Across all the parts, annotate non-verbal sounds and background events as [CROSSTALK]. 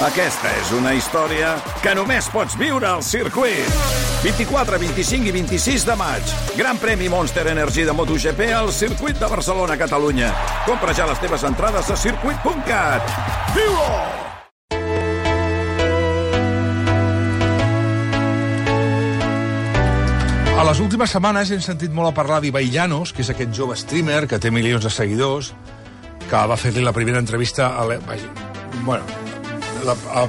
Aquesta és una història que només pots viure al circuit. 24, 25 i 26 de maig. Gran premi Monster Energy de MotoGP al circuit de Barcelona, Catalunya. Compra ja les teves entrades a circuit.cat. Viu-ho! A les últimes setmanes hem sentit molt a parlar d'Ibai Llanos, que és aquest jove streamer que té milions de seguidors, que va fer-li la primera entrevista a... bueno, la, a,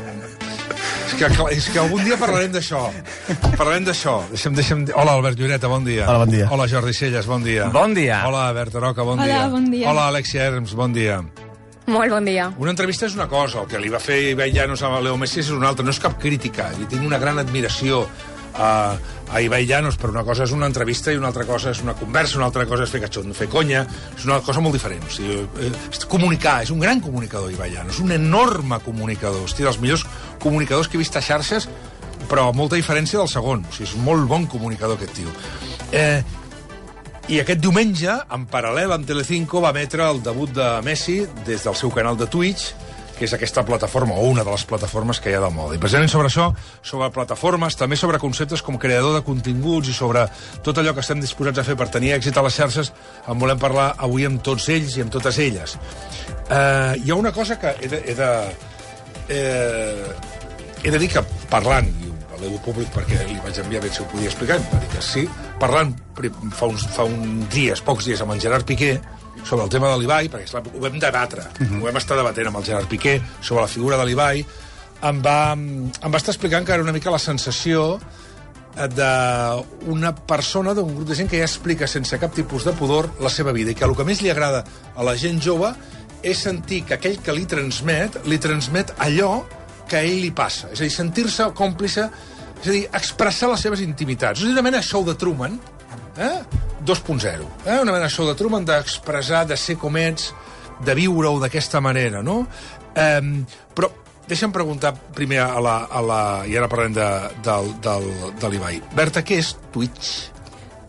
és, que, és que algun dia parlarem d'això. Parlarem d'això. Deixem, deixem... Hola, Albert Lloreta, bon dia. Hola, bon dia. Hola, Jordi Celles, bon dia. Bon dia. Hola, Berta Roca, bon Hola, dia. bon dia. Hola, Alexia Herms, bon dia. Molt bon dia. Una entrevista és una cosa, el que li va fer Ibai Llanos a Leo Messi és una altra, no és cap crítica, li tinc una gran admiració a, a Ibai Llanos, però una cosa és una entrevista i una altra cosa és una conversa, una altra cosa és fer catxon, fer conya, és una cosa molt diferent. O sigui, eh, és comunicar, és un gran comunicador Ibai Llanos, un enorme comunicador, hosti, dels millors comunicadors que he vist a xarxes, però amb molta diferència del segon, o sigui, és molt bon comunicador aquest tio. Eh, i aquest diumenge, en paral·lel amb Telecinco, va emetre el debut de Messi des del seu canal de Twitch, que és aquesta plataforma, o una de les plataformes que hi ha de moda. I precisament sobre això, sobre plataformes, també sobre conceptes com creador de continguts i sobre tot allò que estem disposats a fer per tenir èxit a les xarxes, en volem parlar avui amb tots ells i amb totes elles. Eh, hi ha una cosa que he de... He de eh, he de dir que parlant, valeu públic perquè li vaig enviar bé si ho podia explicar, em va dir que sí, parlant fa uns, fa uns dies, pocs dies, amb en Gerard Piqué, sobre el tema de l'Ibai, perquè esclar, ho vam debatre, uh -huh. ho vam estar debatent amb el Gerard Piqué, sobre la figura de l'Ibai, em va, em va estar explicant que era una mica la sensació eh, d'una persona, d'un grup de gent que ja explica sense cap tipus de pudor la seva vida i que el que més li agrada a la gent jove és sentir que aquell que li transmet, li transmet allò que a ell li passa. És a dir, sentir-se còmplice, és a dir, expressar les seves intimitats. És una mena de show de Truman, eh? 2.0. Eh? Una mena de show de Truman d'expressar, de ser com ets, de viure-ho d'aquesta manera, no? Eh, però deixa'm preguntar primer a la... A la I ara parlem de, del, del, de l'Ibai. Berta, què és Twitch?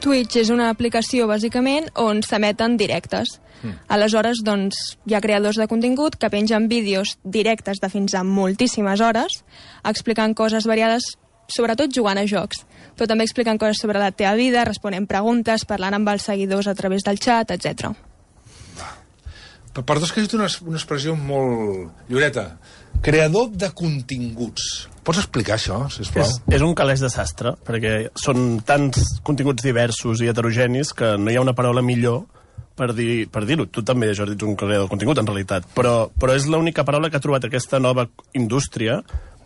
Twitch és una aplicació, bàsicament, on s'emeten directes. Mm. Aleshores, doncs, hi ha creadors de contingut que pengen vídeos directes de fins a moltíssimes hores, explicant coses variades, sobretot jugant a jocs, però també explicant coses sobre la teva vida, responent preguntes, parlant amb els seguidors a través del xat, etc. Per, que has dit una, una expressió molt... Lloreta, creador de continguts. Pots explicar això, sisplau? És, és un calés de sastre, perquè són tants continguts diversos i heterogenis que no hi ha una paraula millor per dir- per dir-ho. tu també, Jordi, ets un creador de contingut, en realitat. Però, però és l'única paraula que ha trobat aquesta nova indústria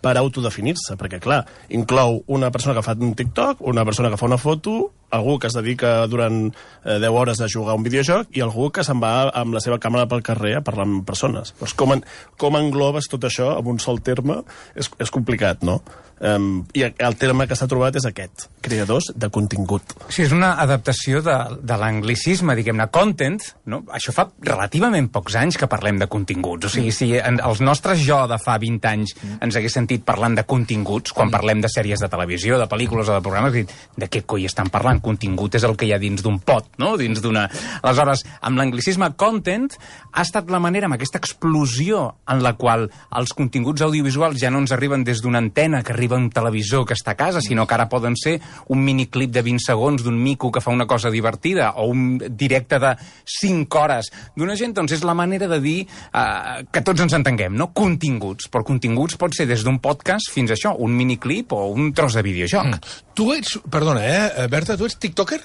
per autodefinir-se, perquè, clar, inclou una persona que fa un TikTok, una persona que fa una foto, algú que es dedica durant eh, 10 hores a jugar un videojoc i algú que se'n va amb la seva càmera pel carrer a parlar amb persones. Doncs com, en, com englobes tot això amb un sol terme és, és complicat, no? Um, I el terme que s'ha trobat és aquest, creadors de contingut. Sí, és una adaptació de, de l'anglicisme, diguem-ne, content, no? Això fa relativament pocs anys que parlem de continguts. O sigui, si en, els nostres jo de fa 20 anys ens hagués sentit parlant de continguts, quan parlem de sèries de televisió, de pel·lícules o de programes, de què coi estan parlant? Contingut és el que hi ha dins d'un pot, no? Dins d'una... Aleshores, amb l'anglicisme content ha estat la manera, amb aquesta explosió en la qual els continguts audiovisuals ja no ens arriben des d'una antena que arriba a un televisor que està a casa, sinó que ara poden ser un miniclip de 20 segons d'un mico que fa una cosa divertida o un directe de 5 hores d'una gent, doncs és la manera de dir eh, que tots ens entenguem, no? Continguts. Però continguts pot ser des d'un podcast fins a això, un miniclip o un tros de videojoc. Mm. Tu ets... Perdona, eh, Berta, tu ets tiktoker?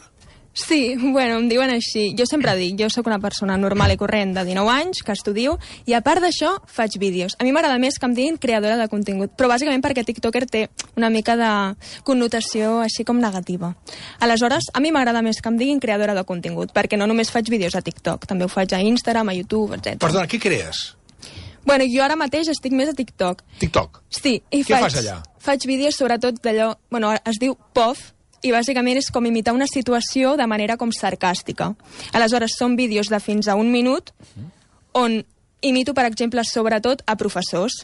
Sí, bueno, em diuen així. Jo sempre dic, jo sóc una persona normal i corrent de 19 anys, que estudio, i a part d'això faig vídeos. A mi m'agrada més que em diguin creadora de contingut, però bàsicament perquè TikToker té una mica de connotació així com negativa. Aleshores, a mi m'agrada més que em diguin creadora de contingut, perquè no només faig vídeos a TikTok, també ho faig a Instagram, a YouTube, etc. Perdona, què crees? Bueno, jo ara mateix estic més a TikTok. TikTok. Sí, i Què faig, fas allà? Faig vídeos sobretot d'allò... Bueno, es diu POF, i bàsicament és com imitar una situació de manera com sarcàstica. Aleshores, són vídeos de fins a un minut on imito, per exemple, sobretot a professors.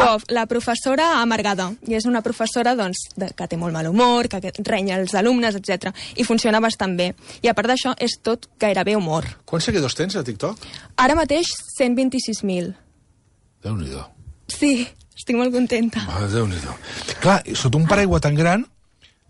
POF, la professora amargada. I és una professora doncs, de, que té molt mal humor, que, renya els alumnes, etc. I funciona bastant bé. I a part d'això, és tot gairebé humor. Quants seguidors tens a TikTok? Ara mateix, 126.000. Déu-n'hi-do. Sí, Estic molt contenta. Ah, déu nhi Clar, sota un paraigua tan gran,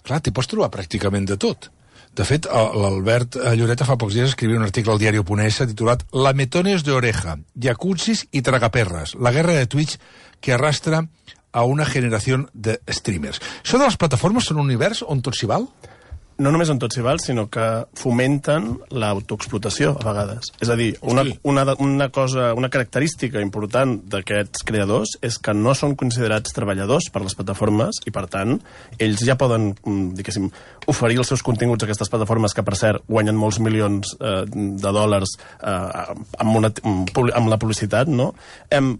clar, t'hi pots trobar pràcticament de tot. De fet, l'Albert eh, Lloreta fa pocs dies escrivia un article al diari Oponesa titulat Lametones de oreja, jacuzzis y tragaperras, la guerra de Twitch que arrastra a una generació de streamers. Això de les plataformes són un univers on tot s'hi val? No només en tot s'hi val, sinó que fomenten l'autoexplotació, a vegades. És a dir, una, una, una cosa, una característica important d'aquests creadors és que no són considerats treballadors per les plataformes i, per tant, ells ja poden, mm, diguéssim, oferir els seus continguts a aquestes plataformes que, per cert, guanyen molts milions eh, de dòlars eh, amb, una, amb la publicitat, no? Em,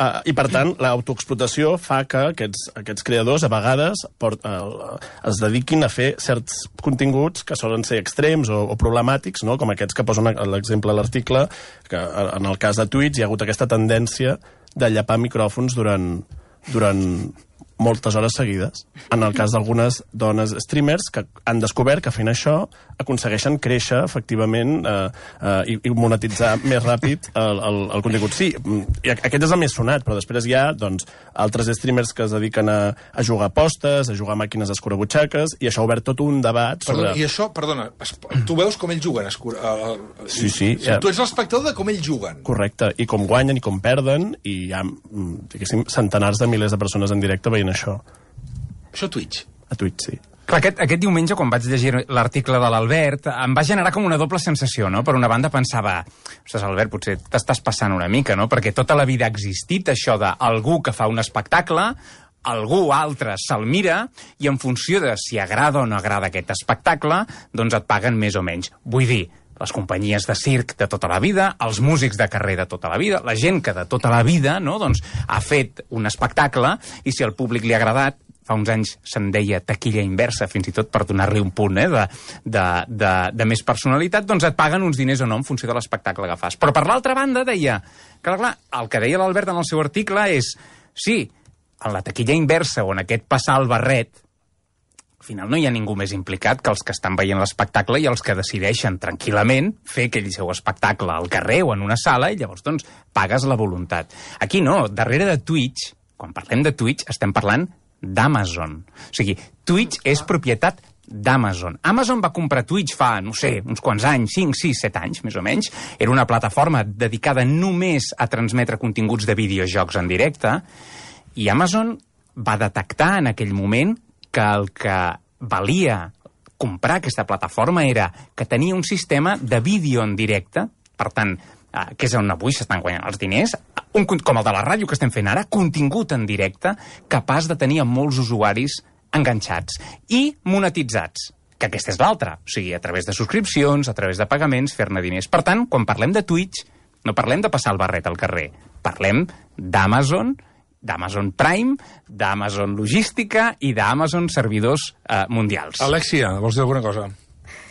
Uh, I, per tant, l'autoexplotació fa que aquests, aquests creadors, a vegades, port, uh, es dediquin a fer certs continguts que solen ser extrems o, o problemàtics, no? com aquests que posen l'exemple a l'article, que eh, en el cas de Twitch hi ha hagut aquesta tendència de llapar micròfons durant, durant moltes hores seguides. En el cas d'algunes dones streamers que han descobert que fent això aconsegueixen créixer efectivament eh, eh, i, i monetitzar més ràpid el, el, el contingut. Sí, mm, i aquest és el més sonat, però després hi ha doncs, altres streamers que es dediquen a, a jugar a apostes, a jugar a màquines escurabutxaques, i això ha obert tot un debat sobre... Perdona, I això, perdona, es, tu veus com ells juguen? Escur, uh, Sí, sí, Tu ja. ets l'espectador de com ells juguen. Correcte, i com guanyen i com perden, i hi ha, mm, diguéssim, centenars de milers de persones en directe veient això Això Twitch. a Twitch, sí. Clar, aquest, aquest diumenge, quan vaig llegir l'article de l'Albert, em va generar com una doble sensació, no? Per una banda pensava, ostres, Albert, potser t'estàs passant una mica, no? Perquè tota la vida ha existit això d'algú que fa un espectacle, algú altre se'l mira i en funció de si agrada o no agrada aquest espectacle, doncs et paguen més o menys. Vull dir, les companyies de circ de tota la vida, els músics de carrer de tota la vida, la gent que de tota la vida no, doncs, ha fet un espectacle i si al públic li ha agradat, fa uns anys se'n deia taquilla inversa, fins i tot per donar-li un punt eh, de, de, de, de més personalitat, doncs et paguen uns diners o no en funció de l'espectacle que fas. Però per l'altra banda deia, clar, clar, el que deia l'Albert en el seu article és, sí, en la taquilla inversa o en aquest passar el barret, al final no hi ha ningú més implicat que els que estan veient l'espectacle i els que decideixen tranquil·lament fer aquell seu espectacle al carrer o en una sala i llavors doncs pagues la voluntat. Aquí no, darrere de Twitch, quan parlem de Twitch estem parlant d'Amazon. O sigui, Twitch és propietat d'Amazon. Amazon va comprar Twitch fa, no sé, uns quants anys, 5, 6, 7 anys, més o menys. Era una plataforma dedicada només a transmetre continguts de videojocs en directe i Amazon va detectar en aquell moment que el que valia comprar aquesta plataforma era que tenia un sistema de vídeo en directe, per tant, eh, que és on avui s'estan guanyant els diners, un, com el de la ràdio que estem fent ara, contingut en directe, capaç de tenir molts usuaris enganxats i monetitzats que aquesta és l'altra, o sigui, a través de subscripcions, a través de pagaments, fer-ne diners. Per tant, quan parlem de Twitch, no parlem de passar el barret al carrer, parlem d'Amazon, d'Amazon Prime, d'Amazon Logística i d'Amazon Servidors eh, Mundials. Alexia, vols dir alguna cosa?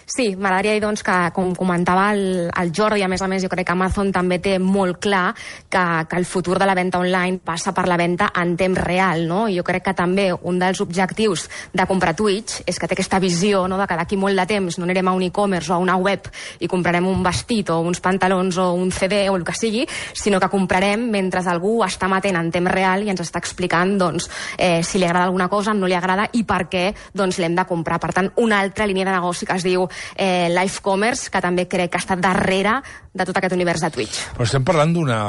Sí, m'agradaria dir doncs, que, com comentava el, el Jordi, a més a més jo crec que Amazon també té molt clar que, que el futur de la venda online passa per la venda en temps real, no? Jo crec que també un dels objectius de comprar Twitch és que té aquesta visió no? de que d'aquí molt de temps no anirem a un e-commerce o a una web i comprarem un vestit o uns pantalons o un CD o el que sigui, sinó que comprarem mentre algú està matent en temps real i ens està explicant doncs, eh, si li agrada alguna cosa, no li agrada i per què doncs, l'hem de comprar. Per tant, una altra línia de negoci que es diu eh, Life Commerce, que també crec que està darrere de tot aquest univers de Twitch. Però estem parlant d'una...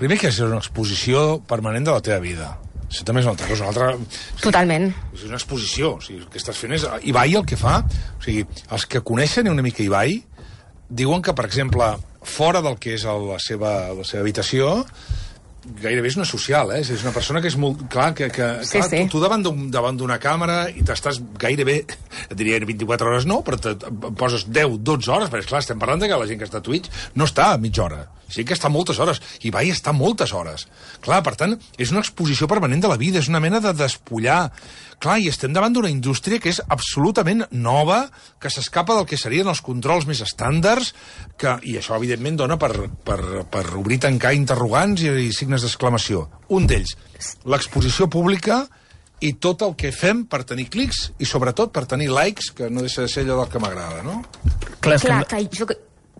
Primer que és una exposició permanent de la teva vida. Això també és una altra cosa. Una altra... Totalment. És una exposició. O sigui, el que estàs fent és... Ibai el que fa... O sigui, els que coneixen una mica Ibai diuen que, per exemple, fora del que és el, la, seva, la seva habitació, gairebé és una social, eh? És una persona que és molt... Clar, que, que Sí, clar, sí. Tu, tu davant d'un- davant d'una càmera i t'estàs gairebé, et diria 24 hores no, però te, poses 10, 12 hores, perquè esclar, estem parlant de que la gent que està a Twitch no està a mitja hora, sí que està moltes hores, i va i està moltes hores. Clar, per tant, és una exposició permanent de la vida, és una mena de despullar. Clar, i estem davant d'una indústria que és absolutament nova, que s'escapa del que serien els controls més estàndards, que, i això, evidentment, dona per, per, per obrir tancar interrogants i, i signes d'exclamació. Un d'ells, l'exposició pública i tot el que fem per tenir clics i, sobretot, per tenir likes, que no deixa de ser allò del que m'agrada, no? Clar, Clar, que... que jo...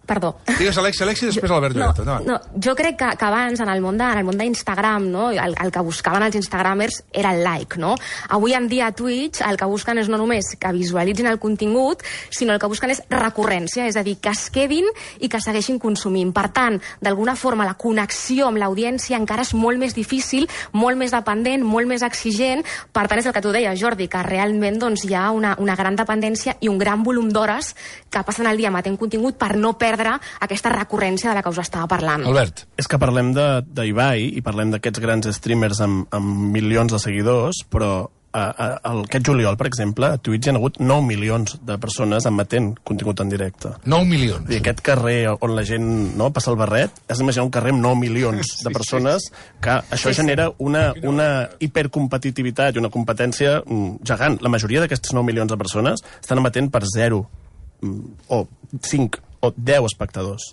Perdó. Digues, Alexi, Alexi, després l'Albert No, Lloret. Endavant. no, jo crec que, que abans, en el món de- en el món d'Instagram, no, el, el que buscaven els instagramers era el like, no? Avui en dia a Twitch el que busquen és no només que visualitzin el contingut, sinó el que busquen és recurrència, és a dir, que es quedin i que segueixin consumint. Per tant, d'alguna forma, la connexió amb l'audiència encara és molt més difícil, molt més dependent, molt més exigent. Per tant, és el que tu deies, Jordi, que realment doncs, hi ha una, una gran dependència i un gran volum d'hores que passen el dia emetent contingut per no perdre aquesta recurrència de la que us estava parlant. Albert. És que parlem de- d'Ibai i parlem d'aquests grans streamers amb, amb milions de seguidors, però a, a, el, aquest juliol, per exemple, a Twitch hi ha hagut 9 milions de persones emetent contingut en directe. 9 milions. I aquest carrer on la gent no, passa el barret, has d'imaginar un carrer amb 9 milions de persones, que això genera una, una hipercompetitivitat i una competència mm, gegant. La majoria d'aquestes 9 milions de persones estan emetent per 0 mm, o 5 o 10 espectadors.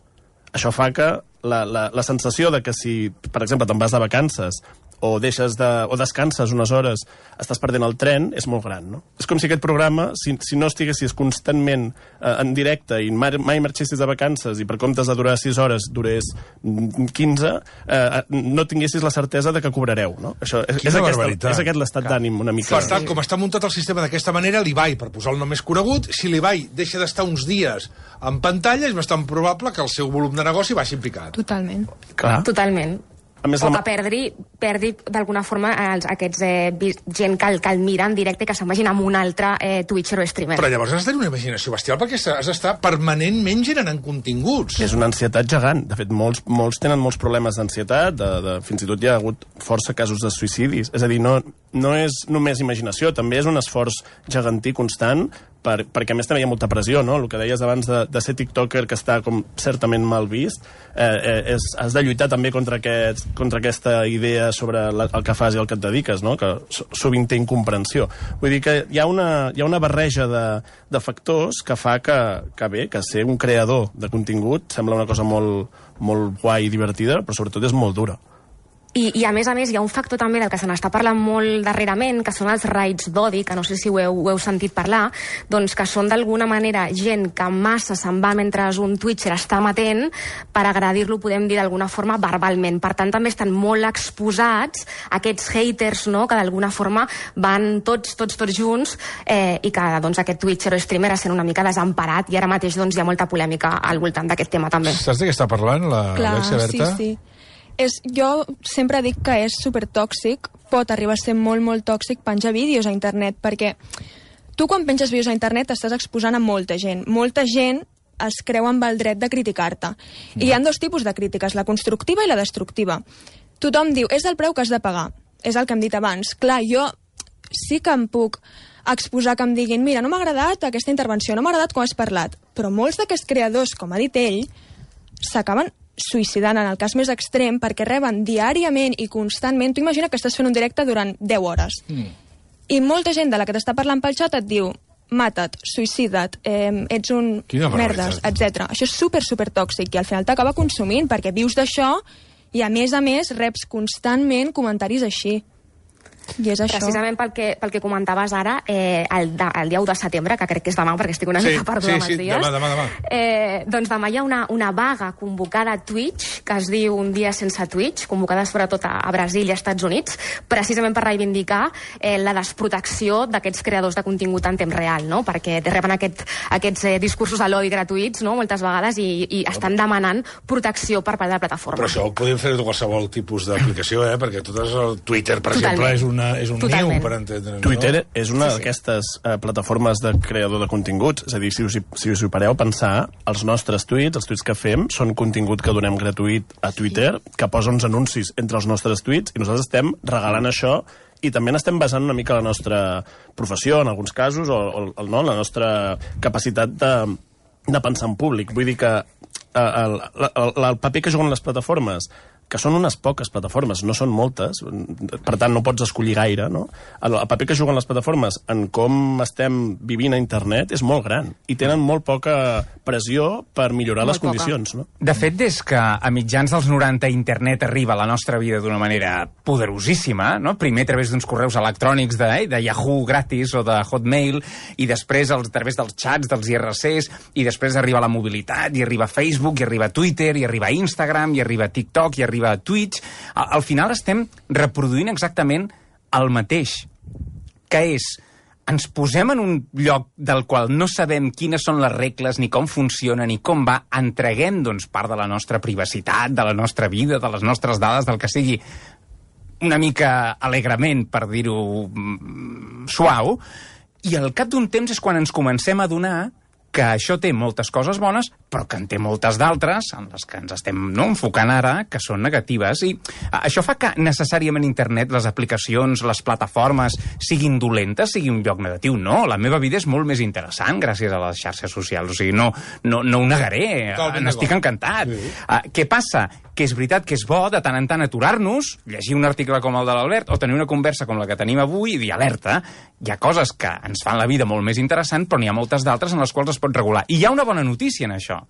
Això fa que la, la, la sensació de que si, per exemple, te'n vas de vacances o deixes de, o descanses unes hores, estàs perdent el tren, és molt gran, no? És com si aquest programa, si, si no estiguessis constantment eh, en directe i mai, mai marxessis de vacances i per comptes de durar 6 hores durés mm, 15, eh, no tinguessis la certesa de que cobrareu, no? Això, és, Quina és, aquesta, barbaritat. és aquest l'estat d'ànim una mica... Clar, està, com està muntat el sistema d'aquesta manera, l'Ibai, per posar el nom més conegut, si l'Ibai deixa d'estar uns dies en pantalla, és bastant probable que el seu volum de negoci baixi en picat. Totalment. Clar. Totalment. A més, o la- que perdi, perdi d'alguna forma els, aquests eh, gent que, el- que el mira en directe i que se'n vagin amb un altre eh, twitcher o streamer. Però llavors has de tenir una imaginació bestial perquè has d'estar permanentment generant continguts. És una ansietat gegant. De fet, molts, molts tenen molts problemes d'ansietat, de, de, fins i tot hi ha hagut força casos de suïcidis. És a dir, no, no és només imaginació, també és un esforç gegantí constant, per, perquè a més també hi ha molta pressió, no? El que deies abans de, de ser tiktoker, que està com certament mal vist, eh, eh, és, has de lluitar també contra, aquest, contra aquesta idea sobre la, el que fas i el que et dediques, no? que so- sovint té incomprensió. Vull dir que hi ha una, hi ha una barreja de, de factors que fa que, que bé, que ser un creador de contingut sembla una cosa molt, molt guai i divertida, però sobretot és molt dura. I, I a més a més hi ha un factor també del que se n'està parlant molt darrerament, que són els raids d'odi, que no sé si ho heu, ho heu sentit parlar, doncs que són d'alguna manera gent que massa se'n va mentre un twitcher està matent per agredir-lo, podem dir d'alguna forma, verbalment. Per tant, també estan molt exposats aquests haters, no?, que d'alguna forma van tots, tots, tots junts eh, i que doncs, aquest twitcher o streamer sent una mica desemparat i ara mateix doncs, hi ha molta polèmica al voltant d'aquest tema també. Saps de què està parlant, la Clar, Alexia sí, Berta? sí. És, jo sempre dic que és supertòxic, pot arribar a ser molt, molt tòxic penjar vídeos a internet, perquè tu quan penges vídeos a internet estàs exposant a molta gent. Molta gent es creu amb el dret de criticar-te. I hi ha dos tipus de crítiques, la constructiva i la destructiva. Tothom diu, és el preu que has de pagar. És el que hem dit abans. Clar, jo sí que em puc exposar que em diguin mira, no m'ha agradat aquesta intervenció, no m'ha agradat com has parlat, però molts d'aquests creadors, com ha dit ell, s'acaben suïcidant en el cas més extrem perquè reben diàriament i constantment... Tu imagina que estàs fent un directe durant 10 hores mm. i molta gent de la que t'està parlant pel xat et diu mata't, suïcida't, eh, ets un Quina merdes, etc. Això és super, super tòxic i al final t'acaba consumint perquè vius d'això i a més a més reps constantment comentaris així. I és això. Precisament pel que, pel que comentaves ara, eh, el, de, el dia 1 de setembre, que crec que és demà, perquè estic una Sí, mica perduda sí, amb sí, els dies. demà, demà, demà. Eh, doncs demà hi ha una, una vaga convocada a Twitch, que es diu Un dia sense Twitch, convocada sobretot a, a Brasil i als Estats Units, precisament per reivindicar eh, la desprotecció d'aquests creadors de contingut en temps real, no? perquè reben aquest, aquests eh, discursos de l'odi gratuïts no? moltes vegades i, i estan demanant protecció per part de la plataforma. Però això ho podem fer de qualsevol tipus d'aplicació, eh? perquè tot és el Twitter, per Totalment. exemple, és, una, és un Totalment. niu per entendre. Twitter No? és una Sí, sí. d'aquestes eh, plataformes de creador de continguts. És a dir, si us, si us hi pareu a pensar, els nostres tuits, els tuits que fem, són contingut que donem gratuït a Twitter, que posa uns anuncis entre els nostres tuits, i nosaltres estem regalant això i també n'estem basant una mica la nostra professió, en alguns casos, o, o, o no, la nostra capacitat de, de pensar en públic. Vull dir que eh, el, el, el, el paper que juguen les plataformes que són unes poques plataformes, no són moltes, per tant no pots escollir gaire, no? El, el paper que juguen les plataformes en com estem vivint a internet és molt gran i tenen molt poca pressió per millorar Molt les condicions, no? De fet, des que a mitjans dels 90 internet arriba a la nostra vida d'una manera poderosíssima, no? primer a través d'uns correus electrònics de, eh, de Yahoo gratis o de Hotmail, i després als, a través dels xats, dels IRCs, i després arriba la mobilitat, i arriba Facebook, i arriba Twitter, i arriba Instagram, i arriba TikTok, i arriba Twitch. Al, al final estem reproduint exactament el mateix, que és ens posem en un lloc del qual no sabem quines són les regles, ni com funciona, ni com va, entreguem, doncs, part de la nostra privacitat, de la nostra vida, de les nostres dades, del que sigui, una mica alegrement, per dir-ho mm, suau, i al cap d'un temps és quan ens comencem a donar que això té moltes coses bones, però que en té moltes d'altres, en les que ens estem no, enfocant ara, que són negatives. I això fa que necessàriament internet, les aplicacions, les plataformes, siguin dolentes, sigui un lloc negatiu. No, la meva vida és molt més interessant gràcies a les xarxes socials. O sigui, no, no, no ho negaré, n'estic encantat. Sí. Uh, què passa? Que és veritat que és bo de tant en tant aturar-nos, llegir un article com el de l'Albert o tenir una conversa com la que tenim avui i dir alerta, hi ha coses que ens fan la vida molt més interessant, però n'hi ha moltes d'altres en les quals es pot regular. I hi ha una bona notícia en això,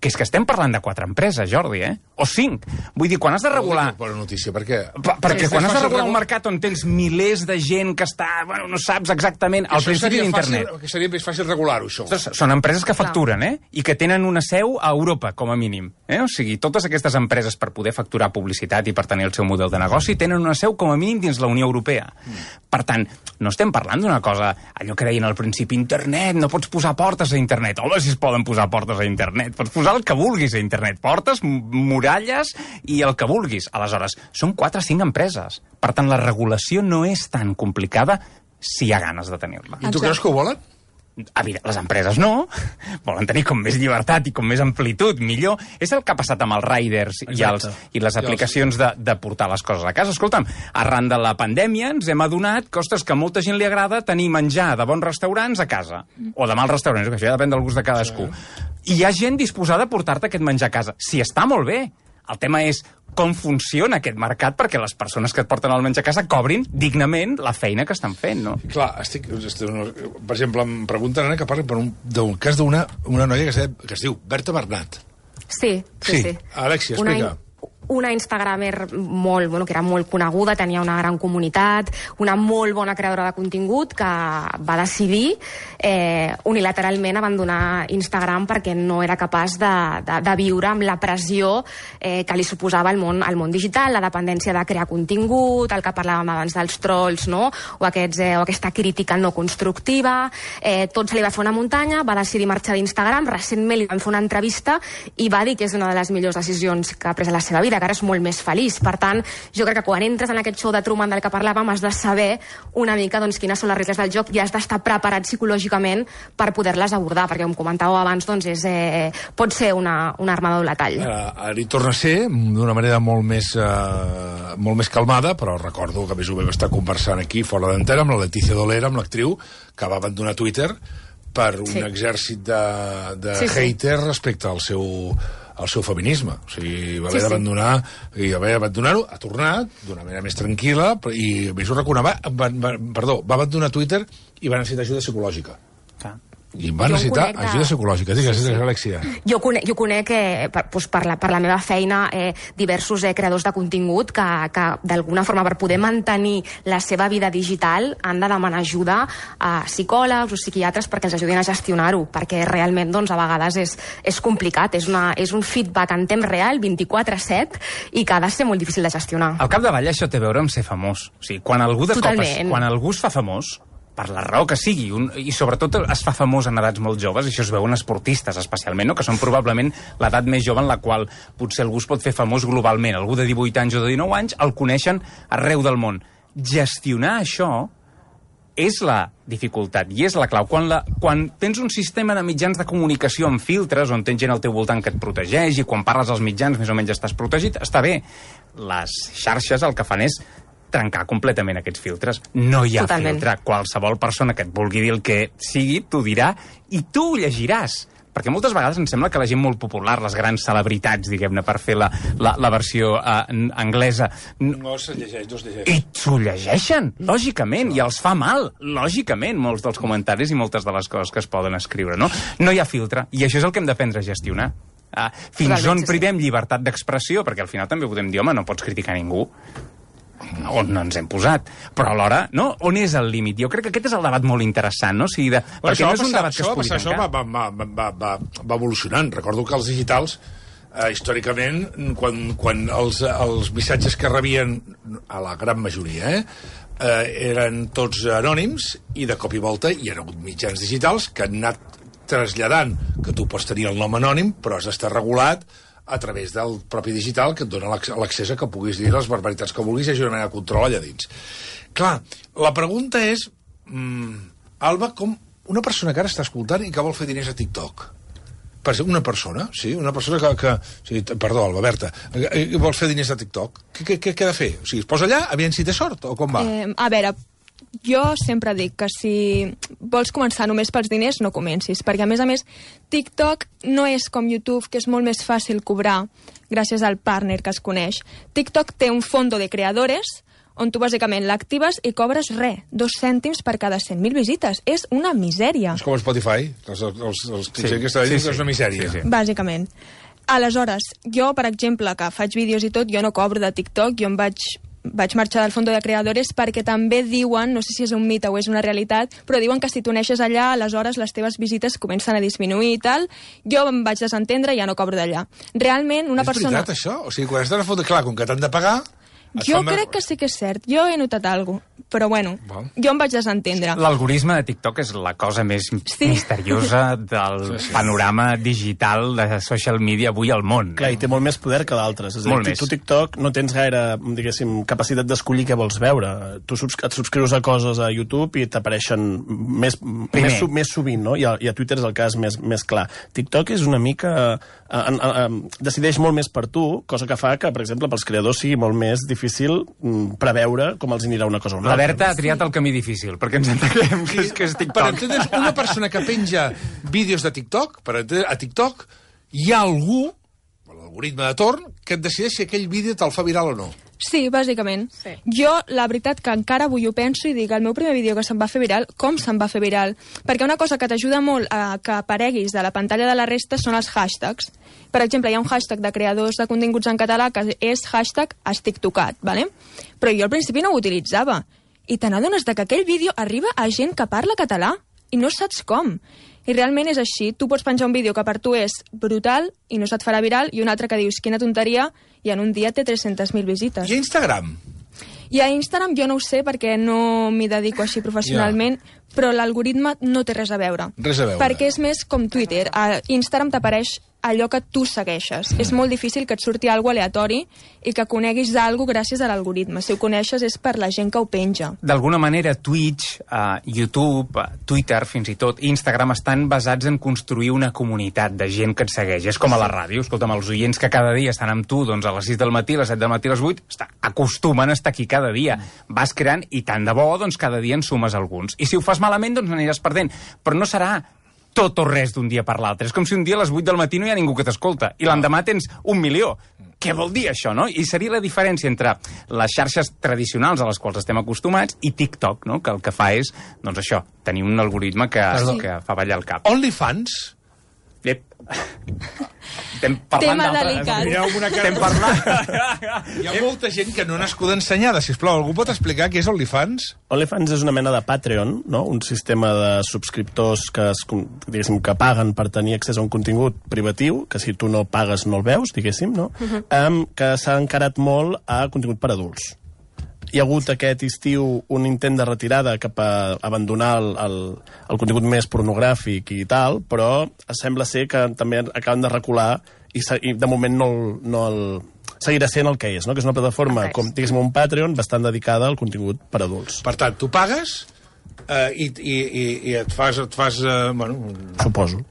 que és que estem parlant de quatre empreses, Jordi, eh? O cinc. Vull dir, quan has de regular... Bona notícia, perquè... Pa- Perquè És quan has de regular un mercat on tens milers de gent que està... Bueno, no saps exactament... Al principi seria d'internet. fàcil- Que seria més fàcil regular-ho, això. Ostres, Són empreses que facturen, eh? I que tenen una seu a Europa, com a mínim. Eh? O sigui, totes aquestes empreses, per poder facturar publicitat i per tenir el seu model de negoci, tenen una seu com a mínim dins la Unió Europea. Per tant, no estem parlant d'una cosa, allò que deien al principi, internet, no pots posar portes a internet. Home, si es poden posar portes a internet. Pots posar el que vulguis a internet. Portes, muralles i el que vulguis. Aleshores, són 4 o 5 empreses. Per tant, la regulació no és tan complicada si hi ha ganes de tenir-la. I tu creus que ho volen? Evident, les empreses no, volen tenir com més llibertat i com més amplitud, millor. És el que ha passat amb els riders i, els, Exacte. i les aplicacions de, de portar les coses a casa. Escolta'm, arran de la pandèmia ens hem adonat que, ostres, que a molta gent li agrada tenir menjar de bons restaurants a casa. O de mals restaurants, que això ja depèn del gust de cadascú. I hi ha gent disposada a portar-te aquest menjar a casa. Si està molt bé. El tema és com funciona aquest mercat perquè les persones que et porten el menjar a casa cobrin dignament la feina que estan fent, no? Clar, estic, estic, per exemple, em pregunten ara que parli per un, d'un cas d'una una noia que es, deia- que es diu Berta Bernat. Sí, sí, Sí, sí. Alexia, Una explica. in- una instagramer molt, bueno, que era molt coneguda, tenia una gran comunitat, una molt bona creadora de contingut que va decidir eh, unilateralment abandonar Instagram perquè no era capaç de, de, de viure amb la pressió eh, que li suposava el món, el món digital, la dependència de crear contingut, el que parlàvem abans dels trolls, no? o, aquests, eh, o aquesta crítica no constructiva, eh, tot se li va fer una muntanya, va decidir marxar d'Instagram, recentment li van fer una entrevista i va dir que és una de les millors decisions que ha pres a la seva vida, que ara és molt més feliç. Per tant, jo crec que quan entres en aquest show de Truman del que parlàvem has de saber una mica doncs, quines són les regles del joc i has d'estar preparat psicològicament per poder-les abordar, perquè com comentàveu abans, doncs és, eh, pot ser una, una arma de doble tall. Ara, ara hi torna a ser d'una manera molt més, eh, molt més calmada, però recordo que més ho vam estar conversant aquí fora d'antena amb la Letícia Dolera, amb l'actriu, que va abandonar Twitter per un Sí. exèrcit de, de Sí, sí. haters respecte al seu al seu feminisme. O sigui, va haver Sí, sí. d'abandonar i va haver d'abandonar-ho, ha tornat d'una manera més tranquil·la i més ho reconava, va, va, perdó, va abandonar Twitter i va necessitar ajuda psicològica. I va Jo em necessitar conec de- ajuda psicològica. Digues, sí, sí. Alexia. Jo conec, jo conec eh, per, doncs per, la, per la meva feina eh, diversos eh, creadors de contingut que, que d'alguna forma per poder mantenir la seva vida digital han de demanar ajuda a psicòlegs o psiquiatres perquè els ajudin a gestionar-ho, perquè realment doncs, a vegades és, és complicat, és, una, és un feedback en temps real, 24-7, i que ha de ser molt difícil de gestionar. Al capdavall això té a veure amb ser famós. O sigui, quan algú de cop es, Totalment. quan algú es fa famós, per la raó que sigui, un, i sobretot es fa famós en edats molt joves, això es veu en esportistes especialment, no? que són probablement l'edat més jove en la qual potser algú es pot fer famós globalment. Algú de 18 anys o de 19 anys el coneixen arreu del món. Gestionar això és la dificultat i és la clau. Quan, la, quan tens un sistema de mitjans de comunicació amb filtres, on tens gent al teu voltant que et protegeix i quan parles als mitjans més o menys estàs protegit, està bé. Les xarxes el que fan és trencar completament aquests filtres. No hi ha Totalment. filtre. Qualsevol persona que et vulgui dir el que sigui, t'ho dirà i tu ho llegiràs. perquè moltes vegades em sembla que la gent molt popular, les grans celebritats, diguem-ne, per fer la, la, la versió uh, anglesa, No se llegeix, no es llegeix. i s'ho llegeixen, lògicament, i els fa mal, lògicament, molts dels comentaris i moltes de les coses que es poden escriure, no? No hi ha filtre, i això és el que hem d'aprendre a gestionar. Uh, fins Totalment, on sí, sí. privem llibertat d'expressió, perquè al final també podem dir, home, no pots criticar ningú, on no ens hem posat. Però alhora, no? On és el límit? Jo crec que aquest és el debat molt interessant, no? O sigui, de, perquè no va és un debat que això es va pugui. Això va, va, va, va, va, va evolucionant. Recordo que els digitals, eh, històricament, quan, quan els, els missatges que rebien, a la gran majoria, eh, eh, eren tots anònims i de cop i volta hi ha hagut mitjans digitals que han anat traslladant que tu pots tenir el nom anònim però has d'estar regulat a través del propi digital que et dona l'acc- l'accés a que puguis dir les barbaritats que vulguis i hi de control allà dins. Clar, la pregunta és, mm, Alba, com una persona que ara està escoltant i que vol fer diners a TikTok, per exemple, una persona, sí, una persona que... que sí, perdó, Alba, Berta, eh, eh, vol fer diners a TikTok, què, què, què ha de fer? O sigui, es posa allà, aviam si té sort, o com va? Eh, a veure, jo sempre dic que si vols començar només pels diners, no comencis, perquè a més a més TikTok no és com YouTube, que és molt més fàcil cobrar gràcies al partner que es coneix. TikTok té un fondo de creadores on tu bàsicament l'actives i cobres res, dos cèntims per cada 100.000 visites. És una misèria. És com Spotify, els, els, els, Sí, sí, que està dient sí, que és sí. una misèria. Sí, sí. Bàsicament. Aleshores, jo, per exemple, que faig vídeos i tot, jo no cobro de TikTok, jo em vaig vaig marxar del Fondo de Creadores perquè també diuen, no sé si és un mite o és una realitat, però diuen que si tu neixes allà, aleshores les teves visites comencen a disminuir i tal. Jo em vaig desentendre i ja no cobro d'allà. Realment, una és persona... veritat, això? O sigui, quan estàs a fons, clar, com que t'han de pagar... et Jo mer- crec que sí que és cert. Jo he notat alguna cosa. Però bueno, Val. jo em vaig desentendre. L'algoritme de TikTok és la cosa més Sí. misteriosa [LAUGHS] del panorama digital de social media avui al món. Clar, i té molt més poder que d'altres. És a dir, més. tu TikTok no tens gaire, diguéssim, capacitat d'escollir què vols veure. Tu subs et subscrius a coses a YouTube i t'apareixen més, més, més sovint, no? I a, I a Twitter és el cas més, més clar. TikTok és una mica... Eh, eh, eh, decideix molt més per tu, cosa que fa que, per exemple, pels creadors sigui molt més difícil mm, preveure com els anirà una cosa o una La altra. Berta ha triat el camí difícil, perquè ens entenguem que és, que és Per TikTok. entendre's, una persona que penja vídeos de TikTok, per entendre, a TikTok, hi ha algú, l'algoritme de torn, que et decideix si aquell vídeo te'l fa viral o no. Sí, bàsicament. Sí. Jo, la veritat, que encara avui ho penso i dic, el meu primer vídeo que se'n va fer viral, com se'n va fer viral? Perquè una cosa que t'ajuda molt a que apareguis de la pantalla de la resta són els hashtags. Per exemple, hi ha un hashtag de creadors de continguts en català que és hashtag estic tocat, ¿vale? però jo al principi no ho utilitzava. I te n'adones de que aquell vídeo arriba a gent que parla català i no saps com. I realment és així. Tu pots penjar un vídeo que per tu és brutal i no se't farà viral i un altre que dius quina tonteria i en un dia té 300.000 visites. I a Instagram? I a Instagram jo no ho sé perquè no m'hi dedico així professionalment, però l'algoritme no té res a veure. Res a veure. Perquè és més com Twitter. A Instagram t'apareix allò que tu segueixes. Mm. És molt difícil que et surti algo aleatori i que coneguis d'algú gràcies a l'algoritme. Si ho coneixes és per la gent que ho penja. D'alguna manera, Twitch, uh, YouTube, uh, Twitter, fins i tot Instagram, estan basats en construir una comunitat de gent que et segueix. És com a la ràdio. Escolta'm, els oients que cada dia estan amb tu doncs, a les 6 del matí, a les 7 del matí, a les 8, està, acostumen a estar aquí cada dia. Vas creant i tant de bo, doncs cada dia en sumes alguns. I si ho fas malament, doncs n'aniràs perdent. Però no serà tot o res d'un dia per l'altre. És com si un dia a les 8 del matí no hi ha ningú que t'escolta i l'endemà tens un milió. Què vol dir això, no? I seria la diferència entre les xarxes tradicionals a les quals estem acostumats i TikTok, no? Que el que fa és, doncs això, tenir un algoritme que, Perdó. que fa ballar el cap. OnlyFans? Estem parlant Tema d'altres- delicat. Mireu amb una cara... Estem parlant... [LAUGHS] Hi ha molta gent que no ha nascut ensenyada. Sisplau, algú pot explicar què és OnlyFans? OnlyFans és una mena de Patreon, no? un sistema de subscriptors que, es, diguéssim, que paguen per tenir accés a un contingut privatiu, que si tu no pagues no el veus, diguéssim, no? Uh -huh. um, que s'ha encarat molt a contingut per adults. Hi ha hagut aquest estiu un intent de retirada cap a abandonar el, el, el contingut més pornogràfic i tal, però sembla ser que també acaben de recular i, se- i de moment no, el, no el, seguirà sent el que és, no? que és una plataforma, Ok. com diguéssim, un Patreon bastant dedicada al contingut per adults. Per tant, tu pagues eh, i, i, i, i et fas... Et fas eh, bueno, Suposo.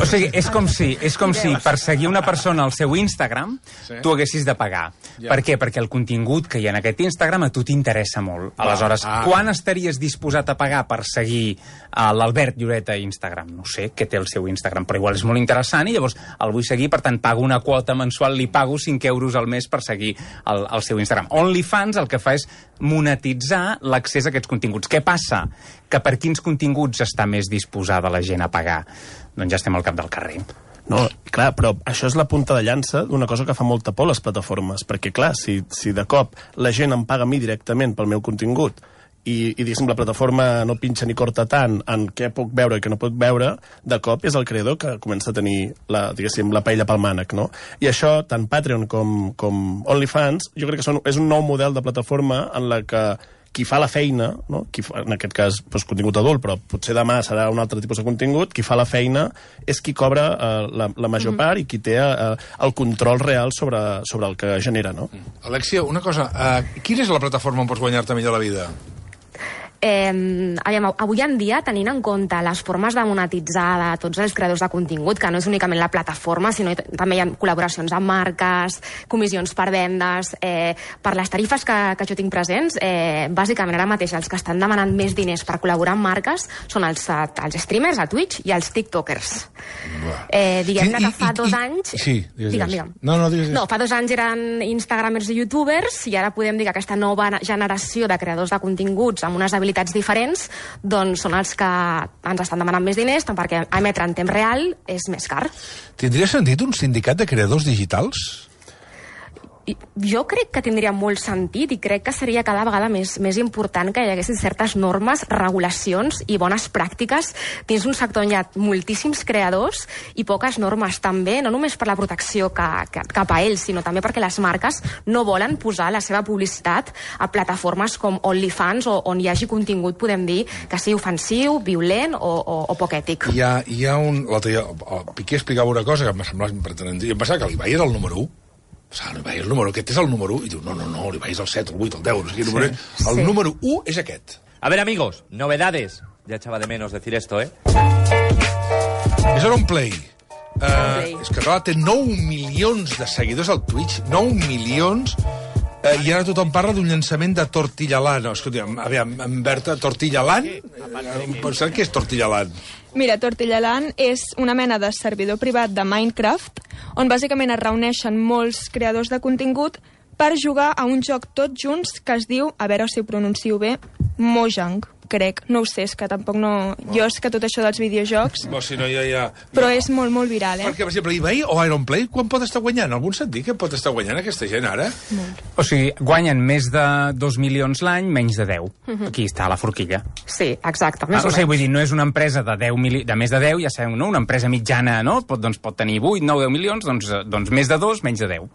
O sigui, és com si, és com si per seguir una persona al seu Instagram Sí. tu haguessis de pagar. Ja. Per què? Perquè el contingut que hi ha en aquest Instagram a tu t'interessa molt. Aleshores, ah. quan estaries disposat a pagar per seguir uh, l'Albert Lloret a Instagram? No sé què té el seu Instagram, però igual és molt interessant i llavors el vull seguir, per tant pago una quota mensual, li pago 5 euros al mes per seguir el, el seu Instagram. OnlyFans el que fa és monetitzar l'accés a aquests continguts. Què passa? Que per quins continguts està més disposada la gent a pagar? Doncs ja estem al cap del carrer. No, clar, però això és la punta de llança d'una cosa que fa molta por a les plataformes, perquè, clar, si, si de cop la gent em paga a mi directament pel meu contingut i, i diguéssim, la plataforma no pinxa ni corta tant en què puc veure i què no puc veure, de cop és el creador que comença a tenir la, diguéssim, la paella pel mànec, no? I això, tant Patreon com, com OnlyFans, jo crec que són, és un nou model de plataforma en la que qui fa la feina, no? qui fa, en aquest cas doncs, contingut adult, però potser demà serà un altre tipus de contingut, qui fa la feina és qui cobra eh, la, la major mm -hmm. part i qui té eh, el control real sobre, sobre el que genera. No? Alexia, una cosa, uh, quina és la plataforma on pots guanyar-te millor la vida? Eh, aviam, avui en dia, tenint en compte les formes de monetitzar de tots els creadors de contingut, que no és únicament la plataforma, sinó també hi ha col·laboracions amb marques, comissions per vendes... Eh, per les tarifes que, que jo tinc presents, eh, bàsicament ara mateix els que estan demanant més diners per col·laborar amb marques són els, eh, els streamers a Twitch i els tiktokers. Eh, diguem-ne Sí, que fa i- dos i- anys... sí, digues, digue'm, digues. digue'm. No, no, digues, digues. No, fa dos anys eren instagramers i youtubers i ara podem dir que aquesta nova generació de creadors de continguts amb unes habilitats diferents doncs són els que ens estan demanant més diners tant perquè emetre en temps real és més car. Tindria sentit un sindicat de creadors digitals? Jo crec que tindria molt sentit i crec que seria cada vegada més, més important que hi haguessin certes normes, regulacions i bones pràctiques dins un sector on hi ha moltíssims creadors i poques normes també, no només per la protecció que, que, cap a ells, sinó també perquè les marques no volen posar la seva publicitat a plataformes com OnlyFans o on hi hagi contingut, podem dir, que sigui ofensiu, violent o, o, o poc ètic. Hi ha, hi ha un... L'altre dia, Piqué explicava una cosa que em semblava impertinent. Jo em pensava que l'Ibai era el número 1. O sigui, l'Ibai és el número, aquest és el número 1. I diu, no, no, no, l'Ibai és el 7, el 8, el 10, no sé quin número és. El Sí. número 1 és aquest. A ver, amigos, novedades. Ya echaba de menos decir esto, ¿eh? És Aaron Play. Uh, Play. és català, té 9 milions de seguidors al Twitch, 9 milions, uh, i ara tothom parla d'un llançament de Tortillalan. No, escolta'm, aviam, en Berta, Tortillalan? Pensant què és Tortillalan? Mira, Tortillaland és una mena de servidor privat de Minecraft on bàsicament es reuneixen molts creadors de contingut per jugar a un joc tots junts que es diu, a veure si ho pronuncio bé, Mojang, crec. No ho sé, és que tampoc no... Jo és que tot això dels videojocs... Bo, si no, ja, ja... Però és molt, molt viral, eh? Perquè, per exemple, eBay o Iron Play, quan pot estar guanyant? Algun sentit, que pot estar guanyant aquesta gent ara? O sigui, guanyen més de 2 milions l'any, menys de 10. Aquí està la forquilla. Sí, exacte. Ah, Més o o sigui, vull dir, no és una empresa de, 10 mili... de més de 10, ja sabeu, no? Una empresa mitjana, no? Pot, doncs, pot tenir 8, 9, 10 milions, doncs, eh, doncs més de 2, menys de 10.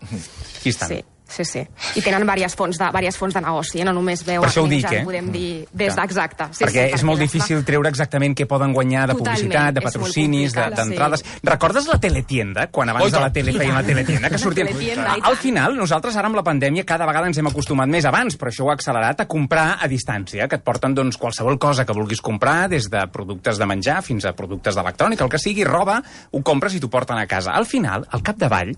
Aquí estan. Sí, sí, sí. I tenen diverses fonts de, diverses fonts de negoci, eh? no només veuen Per això ho dic, eh? podem dir des d'exacte. Sí, perquè sí, és molt difícil treure exactament què poden guanyar de Totalment, publicitat, de patrocinis, d'entrades. sí. Recordes la teletienda, quan abans Oh, i de la tele I feien la teletienda, que sortien... Al final, nosaltres ara amb la pandèmia cada vegada ens hem acostumat més abans, però això ho ha accelerat a comprar a distància, que et porten doncs, qualsevol cosa que vulguis comprar, des de productes de menjar fins a productes d'electrònica, el que sigui, roba, ho compres i t'ho porten a casa. Al final, al capdavall,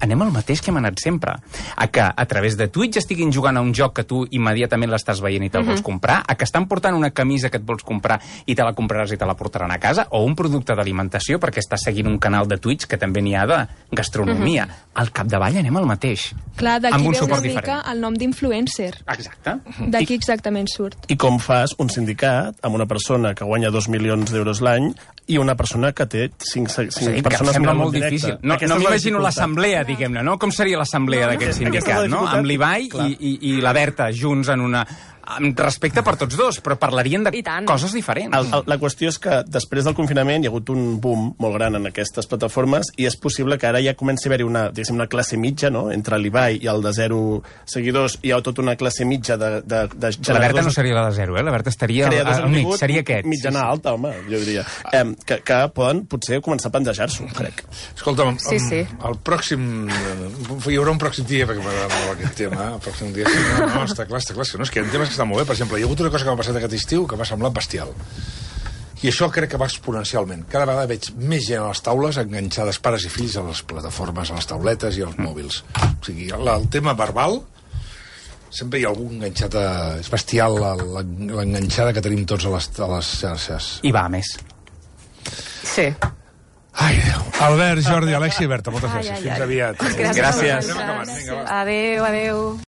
anem al mateix que hem anat sempre. A que a través de Twitch estiguin jugant a un joc que tu immediatament l'estàs veient i te'l vols comprar, a que estan portant una camisa que et vols comprar i te la compraràs i te la portaran a casa, o un producte d'alimentació perquè estàs seguint un canal de Twitch que també n'hi ha de gastronomia. Al capdavall anem al mateix. Clar, amb d'aquí un ve una suport mica diferent. el nom d'influencer. Exacte. D'aquí exactament surt. I com fas un sindicat amb una persona que guanya 2 milions d'euros l'any i una persona que té 5, 5 Sí, que persones sembla mirant molt directe. difícil. No, Aquesta no m'imagino l'assemblea, diguem-ne, no? Com seria l'assemblea No, d'aquest sindicat, no? Amb l'Ibai i, i, i la Berta junts en una... Amb respecte per tots dos, però parlarien de coses diferents. El, el, la qüestió és que després del confinament hi ha hagut un boom molt gran en aquestes plataformes i és possible que ara ja comenci a haver-hi una, una classe mitja, no? Entre l'Ibai i el de zero seguidors hi ha tota una classe mitja de, de, de La Berta no seria la de zero, eh? La Berta estaria al de mig, seria aquest. mitjana alta, home, jo diria. Eh, que, que poden potser començar a pendejar-s'ho, crec. Escolta'm, Sí, sí. el pròxim... eh, Hi haurà un pròxim dia, perquè m'agrada molt aquest tema, el pròxim dia... No, no, està clar, està clar, no, és que hi ha temes que estan molt bé. Per exemple, hi ha hagut una cosa que m'ha passat aquest estiu que m'ha semblat bestial. I això crec que va exponencialment. Cada vegada veig més gent a les taules enganxades pares i fills a les plataformes, a les tauletes i als mòbils. O sigui, el, el tema verbal sempre hi ha algú enganxat a... És bestial l'enganxada que tenim tots a les, a les xarxes. I va a més. Sí. Ai, Déu. Albert, Jordi, Alexi i Berta, moltes Ai, gràcies. ai, Fins ai. aviat. Gràcies. Gràcies. Adéu, adéu.